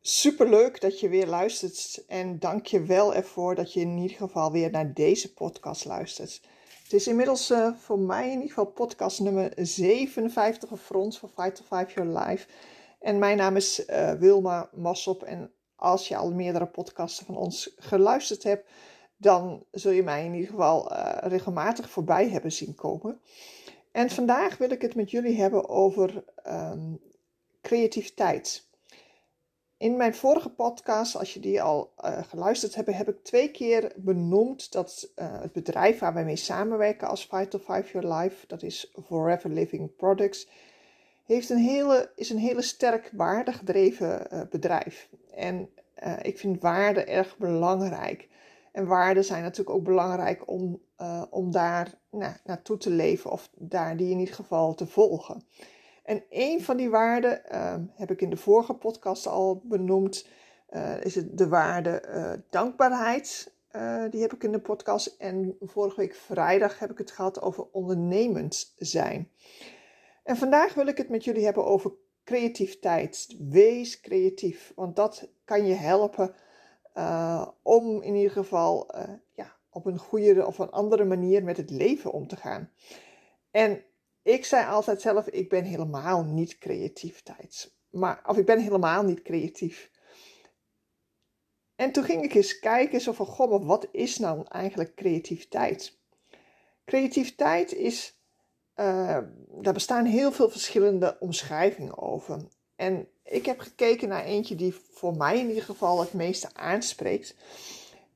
Superleuk dat je weer luistert en dank je wel ervoor dat je in ieder geval weer naar deze podcast luistert. Het is inmiddels uh, voor mij in ieder geval podcast nummer 57 of front van Fight to Five Your Life. En mijn naam is uh, Wilma Massop en als je al meerdere podcasten van ons geluisterd hebt, dan zul je mij in ieder geval uh, regelmatig voorbij hebben zien komen. En vandaag wil ik het met jullie hebben over um, creativiteit. In mijn vorige podcast, als je die al uh, geluisterd hebt, heb ik twee keer benoemd dat uh, het bedrijf waar wij mee samenwerken als Vital Five Your Life, dat is Forever Living Products, heeft een hele, is een hele sterk waardegedreven bedrijf. En ik vind waarde erg belangrijk. En waarden zijn natuurlijk ook belangrijk om, om daar nou, naartoe te leven of daar die in ieder geval te volgen. En een van die waarden uh, heb ik in de vorige podcast al benoemd. Uh, is het de waarde uh, dankbaarheid. Eh, die heb ik in de podcast. En vorige week vrijdag heb ik het gehad over ondernemend zijn. En vandaag wil ik het met jullie hebben over creativiteit. Wees creatief, want dat kan je helpen om in ieder geval ja, op een goede of een andere manier met het leven om te gaan. En ik zei altijd zelf, ik ben helemaal niet creativiteit. Maar, of ik ben helemaal niet creatief. En toen ging ik eens kijken, zo van, goh, maar wat is nou eigenlijk creativiteit? Creativiteit is, uh, daar bestaan heel veel verschillende omschrijvingen over. En ik heb gekeken naar eentje die voor mij in ieder geval het meeste aanspreekt.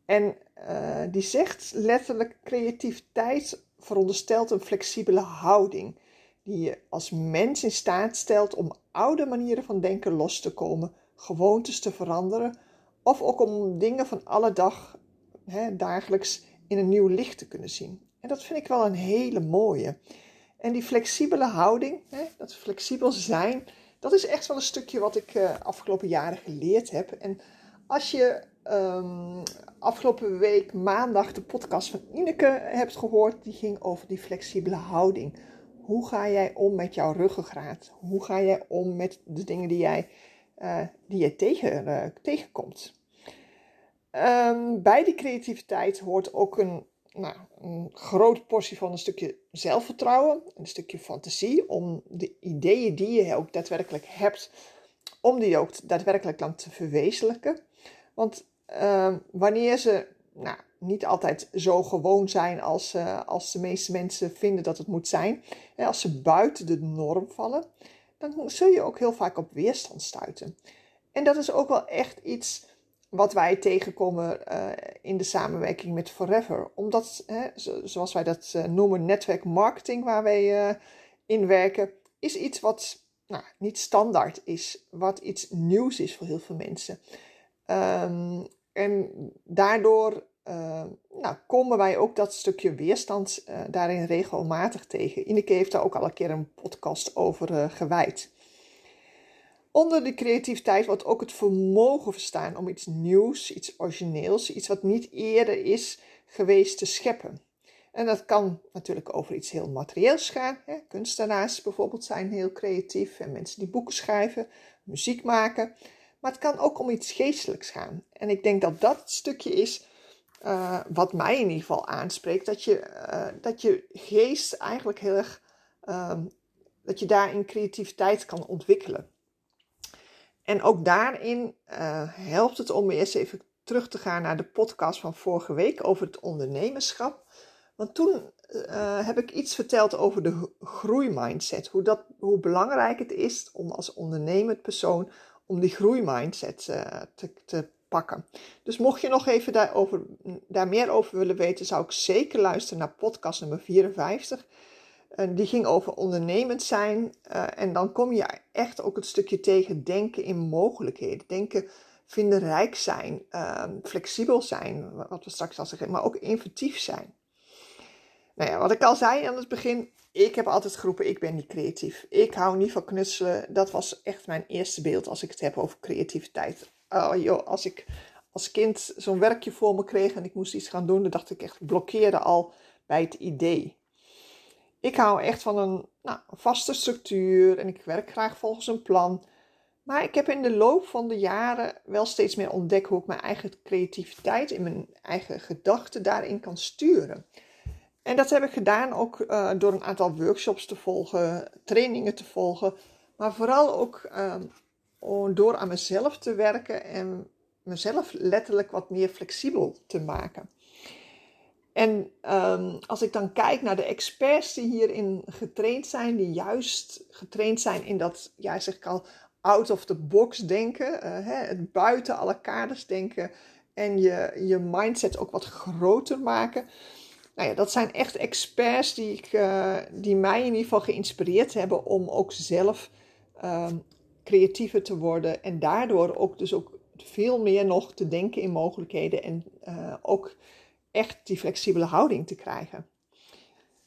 En uh, die zegt letterlijk creativiteit veronderstelt een flexibele houding die je als mens in staat stelt om oude manieren van denken los te komen, gewoontes te veranderen of ook om dingen van alle dag hè, dagelijks in een nieuw licht te kunnen zien. En dat vind ik wel een hele mooie. En die flexibele houding, hè, dat flexibel zijn, dat is echt wel een stukje wat ik uh, afgelopen jaren geleerd heb. En als je um, afgelopen week maandag de podcast van Ineke hebt gehoord, die ging over die flexibele houding. Hoe ga jij om met jouw ruggengraat? Hoe ga jij om met de dingen die jij, uh, die jij tegen, uh, tegenkomt? Um, bij die creativiteit hoort ook een, nou, een groot portie van een stukje zelfvertrouwen, een stukje fantasie om de ideeën die je ook daadwerkelijk hebt, om die ook daadwerkelijk dan te verwezenlijken. Want uh, wanneer ze nou, niet altijd zo gewoon zijn als, uh, als de meeste mensen vinden dat het moet zijn, en als ze buiten de norm vallen, dan zul je ook heel vaak op weerstand stuiten. En dat is ook wel echt iets wat wij tegenkomen uh, in de samenwerking met Forever. Omdat, hè, zoals wij dat uh, noemen, netwerkmarketing, waar wij in werken, is iets wat nou, niet standaard is, wat iets nieuws is voor heel veel mensen. Um, en daardoor nou, komen wij ook dat stukje weerstand daarin regelmatig tegen. Ineke heeft daar ook al een keer een podcast over gewijd. Onder de creativiteit wordt ook het vermogen verstaan om iets nieuws, iets origineels, iets wat niet eerder is geweest te scheppen. En dat kan natuurlijk over iets heel materieels gaan. Hè. Kunstenaars bijvoorbeeld zijn heel creatief en mensen die boeken schrijven, muziek maken. Maar het kan ook om iets geestelijks gaan. En ik denk dat dat het stukje is uh, wat mij in ieder geval aanspreekt. Dat je, uh, dat je geest eigenlijk heel erg. Um, dat je daarin creativiteit kan ontwikkelen. En ook daarin uh, helpt het om eerst even terug te gaan naar de podcast van vorige week over het ondernemerschap. Want toen heb ik iets verteld over de groeimindset. Hoe, dat, hoe belangrijk het is om als ondernemend persoon om die groeimindset uh, te, te pakken. Dus mocht je nog even daarover, daar meer over willen weten, zou ik zeker luisteren naar podcast nummer 54. En die ging over ondernemend zijn. Uh, en dan kom je echt ook het stukje tegen denken in mogelijkheden. Denken, vinden rijk zijn, uh, flexibel zijn, wat we straks al zeggen, maar ook inventief zijn. Nou ja, wat ik al zei aan het begin, ik heb altijd geroepen, ik ben niet creatief. Ik hou niet van knutselen. Dat was echt mijn eerste beeld als ik het heb over creativiteit. Oh joh, als ik als kind zo'n werkje voor me kreeg en ik moest iets gaan doen, dan dacht ik echt, blokkeerde al bij het idee. Ik hou echt van een nou, vaste structuur en ik werk graag volgens een plan. Maar ik heb in de loop van de jaren wel steeds meer ontdekt hoe ik mijn eigen creativiteit in mijn eigen gedachten daarin kan sturen. En dat heb ik gedaan ook uh, door een aantal workshops te volgen, trainingen te volgen, maar vooral ook uh, door aan mezelf te werken en mezelf letterlijk wat meer flexibel te maken. En um, als ik dan kijk naar de experts die hierin getraind zijn, die juist getraind zijn in dat, ja, zeg ik al, out of the box denken, uh, hè, het buiten alle kaders denken en je, je mindset ook wat groter maken. Nou ja, dat zijn echt experts die, ik, uh, die mij in ieder geval geïnspireerd hebben om ook zelf um, creatiever te worden en daardoor ook dus ook veel meer nog te denken in mogelijkheden en uh, ook echt die flexibele houding te krijgen.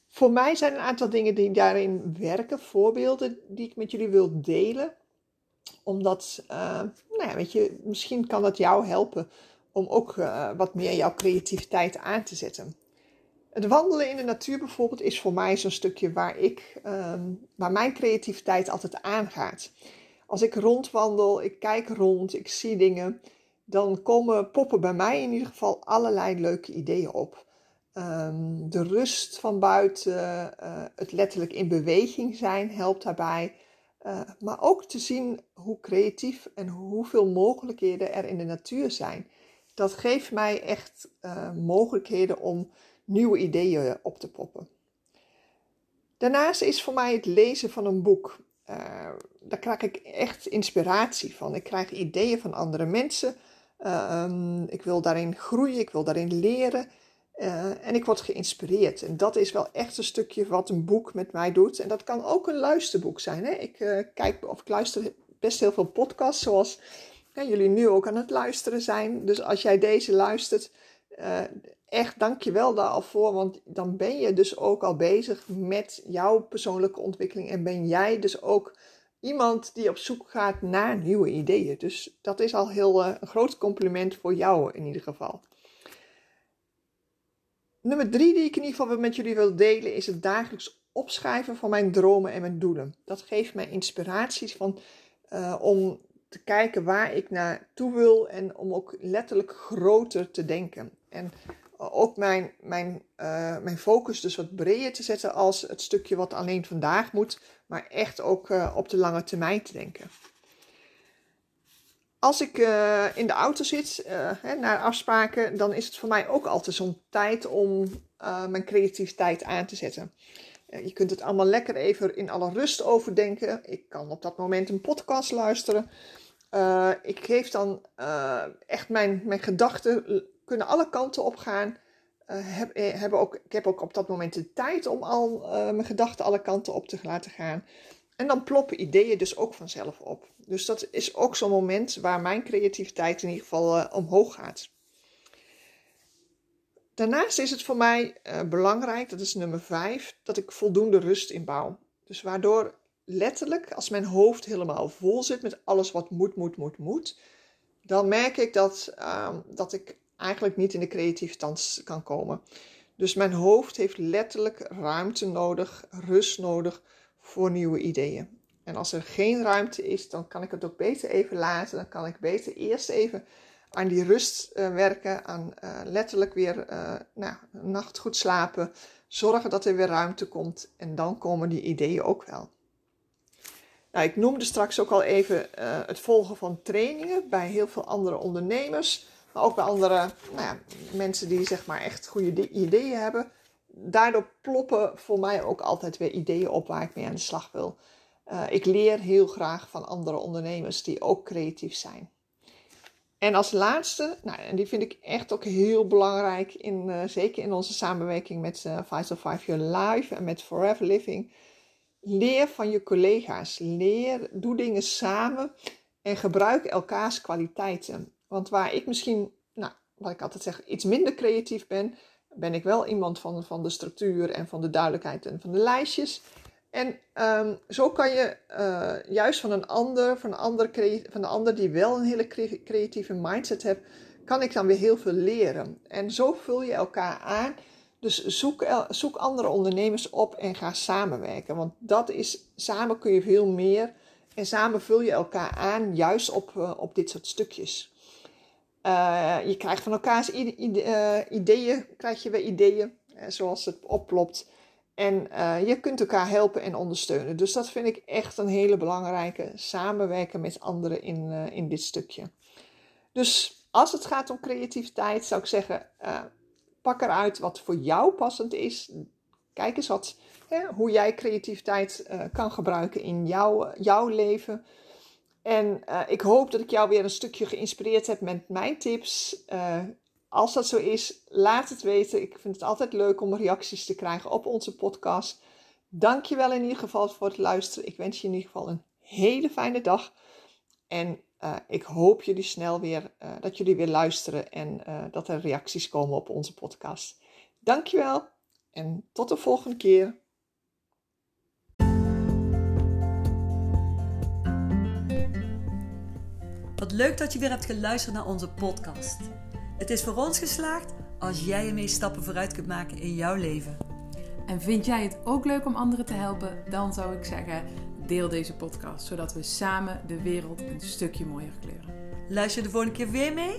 Voor mij zijn een aantal dingen die daarin werken, voorbeelden die ik met jullie wil delen. Omdat, uh, nou ja, weet je, misschien kan dat jou helpen om ook uh, wat meer jouw creativiteit aan te zetten. Het wandelen in de natuur bijvoorbeeld is voor mij zo'n stukje waar, ik, um, waar mijn creativiteit altijd aangaat. Als ik rondwandel, ik kijk rond, ik zie dingen, dan komen poppen bij mij in ieder geval allerlei leuke ideeën op. Um, de rust van buiten, uh, het letterlijk in beweging zijn helpt daarbij. Uh, maar ook te zien hoe creatief en hoeveel mogelijkheden er in de natuur zijn. Dat geeft mij echt uh, mogelijkheden om nieuwe ideeën op te poppen. Daarnaast is voor mij het lezen van een boek. daar krijg ik echt inspiratie van. Ik krijg ideeën van andere mensen. Um, ik wil daarin groeien, ik wil daarin leren. Uh, en ik word geïnspireerd. En dat is wel echt een stukje wat een boek met mij doet. En dat kan ook een luisterboek zijn. Hè? Ik uh, kijk of ik luister best heel veel podcasts, zoals jullie nu ook aan het luisteren zijn. Dus als jij deze luistert, echt dank je wel daar al voor. Want dan ben je dus ook al bezig met jouw persoonlijke ontwikkeling. En ben jij dus ook iemand die op zoek gaat naar nieuwe ideeën. Dus dat is al heel uh, een groot compliment voor jou in ieder geval. Nummer drie die ik in ieder geval met jullie wil delen is het dagelijks opschrijven van mijn dromen en mijn doelen. Dat geeft mij inspiraties van, uh, om te kijken waar ik naartoe wil en om ook letterlijk groter te denken. En ook mijn, mijn, uh, mijn focus dus wat breder te zetten als het stukje wat alleen vandaag moet, maar echt ook uh, op de lange termijn te denken. Als ik uh, in de auto zit hè, naar afspraken, dan is het voor mij ook altijd zo'n tijd om mijn creativiteit aan te zetten. je kunt het allemaal lekker even in alle rust overdenken. Ik kan op dat moment een podcast luisteren. ik geef dan echt mijn, mijn gedachten kunnen alle kanten op gaan. Uh, heb, eh, ook, ik heb ook op dat moment de tijd om al uh, mijn gedachten alle kanten op te laten gaan. En dan ploppen ideeën dus ook vanzelf op. Dus dat is ook zo'n moment waar mijn creativiteit in ieder geval omhoog gaat. Daarnaast is het voor mij belangrijk, dat is nummer 5, dat ik voldoende rust inbouw. Dus waardoor letterlijk, als mijn hoofd helemaal vol zit met alles wat moet, moet, moet, moet, dan merk ik dat, uh, dat ik eigenlijk niet in de creativiteit kan komen. Dus mijn hoofd heeft letterlijk ruimte nodig, rust nodig voor nieuwe ideeën. En als er geen ruimte is, dan kan ik het ook beter even laten. Dan kan ik beter eerst even aan die rust uh, werken, aan uh, letterlijk weer uh, nou, nacht goed slapen, zorgen dat er weer ruimte komt en dan komen die ideeën ook wel. Nou, ik noemde straks ook al even het volgen van trainingen bij heel veel andere ondernemers. Maar ook bij andere nou ja, mensen die zeg maar echt goede ideeën hebben. Daardoor ploppen voor mij ook altijd weer ideeën op waar ik mee aan de slag wil. Uh, ik leer heel graag van andere ondernemers die ook creatief zijn. En als laatste, nou, en die vind ik echt ook heel belangrijk, in, uh, zeker in onze samenwerking met uh, Vital 5 Your Life en met Forever Living. Leer van je collega's. Leer, doe dingen samen en gebruik elkaars kwaliteiten. Want waar ik misschien, nou, wat ik altijd zeg, iets minder creatief ben, ben ik wel iemand van, van de structuur en van de duidelijkheid en van de lijstjes. En um, zo kan je uh, juist van een ander, van een ander, van ander die wel een hele creatieve mindset heeft, kan ik dan weer heel veel leren. En zo vul je elkaar aan. Dus zoek, zoek andere ondernemers op en ga samenwerken. Want dat is, samen kun je veel meer. En samen vul je elkaar aan, juist op, uh, op dit soort stukjes. Uh, je krijgt van elkaars ideeën, krijg je weer ideeën, zoals het oplopt. En je kunt elkaar helpen en ondersteunen. Dus dat vind ik echt een hele belangrijke. Samenwerken met anderen in, in dit stukje. Dus als het gaat om creativiteit, zou ik zeggen: pak eruit wat voor jou passend is. Kijk eens wat, hè, hoe jij creativiteit kan gebruiken in jouw, jouw leven. En ik hoop dat ik jou weer een stukje geïnspireerd heb met mijn tips. Als dat zo is, laat het weten. Ik vind het altijd leuk om reacties te krijgen op onze podcast. Dankjewel in ieder geval voor het luisteren. Ik wens je in ieder geval een hele fijne dag. En uh, ik hoop jullie snel weer, dat jullie weer luisteren en dat er reacties komen op onze podcast. Dankjewel en tot de volgende keer. Wat leuk dat je weer hebt geluisterd naar onze podcast. Het is voor ons geslaagd als jij ermee stappen vooruit kunt maken in jouw leven. En vind jij het ook leuk om anderen te helpen? Dan zou ik zeggen, deel deze podcast, zodat we samen de wereld een stukje mooier kleuren. Luister de volgende keer weer mee?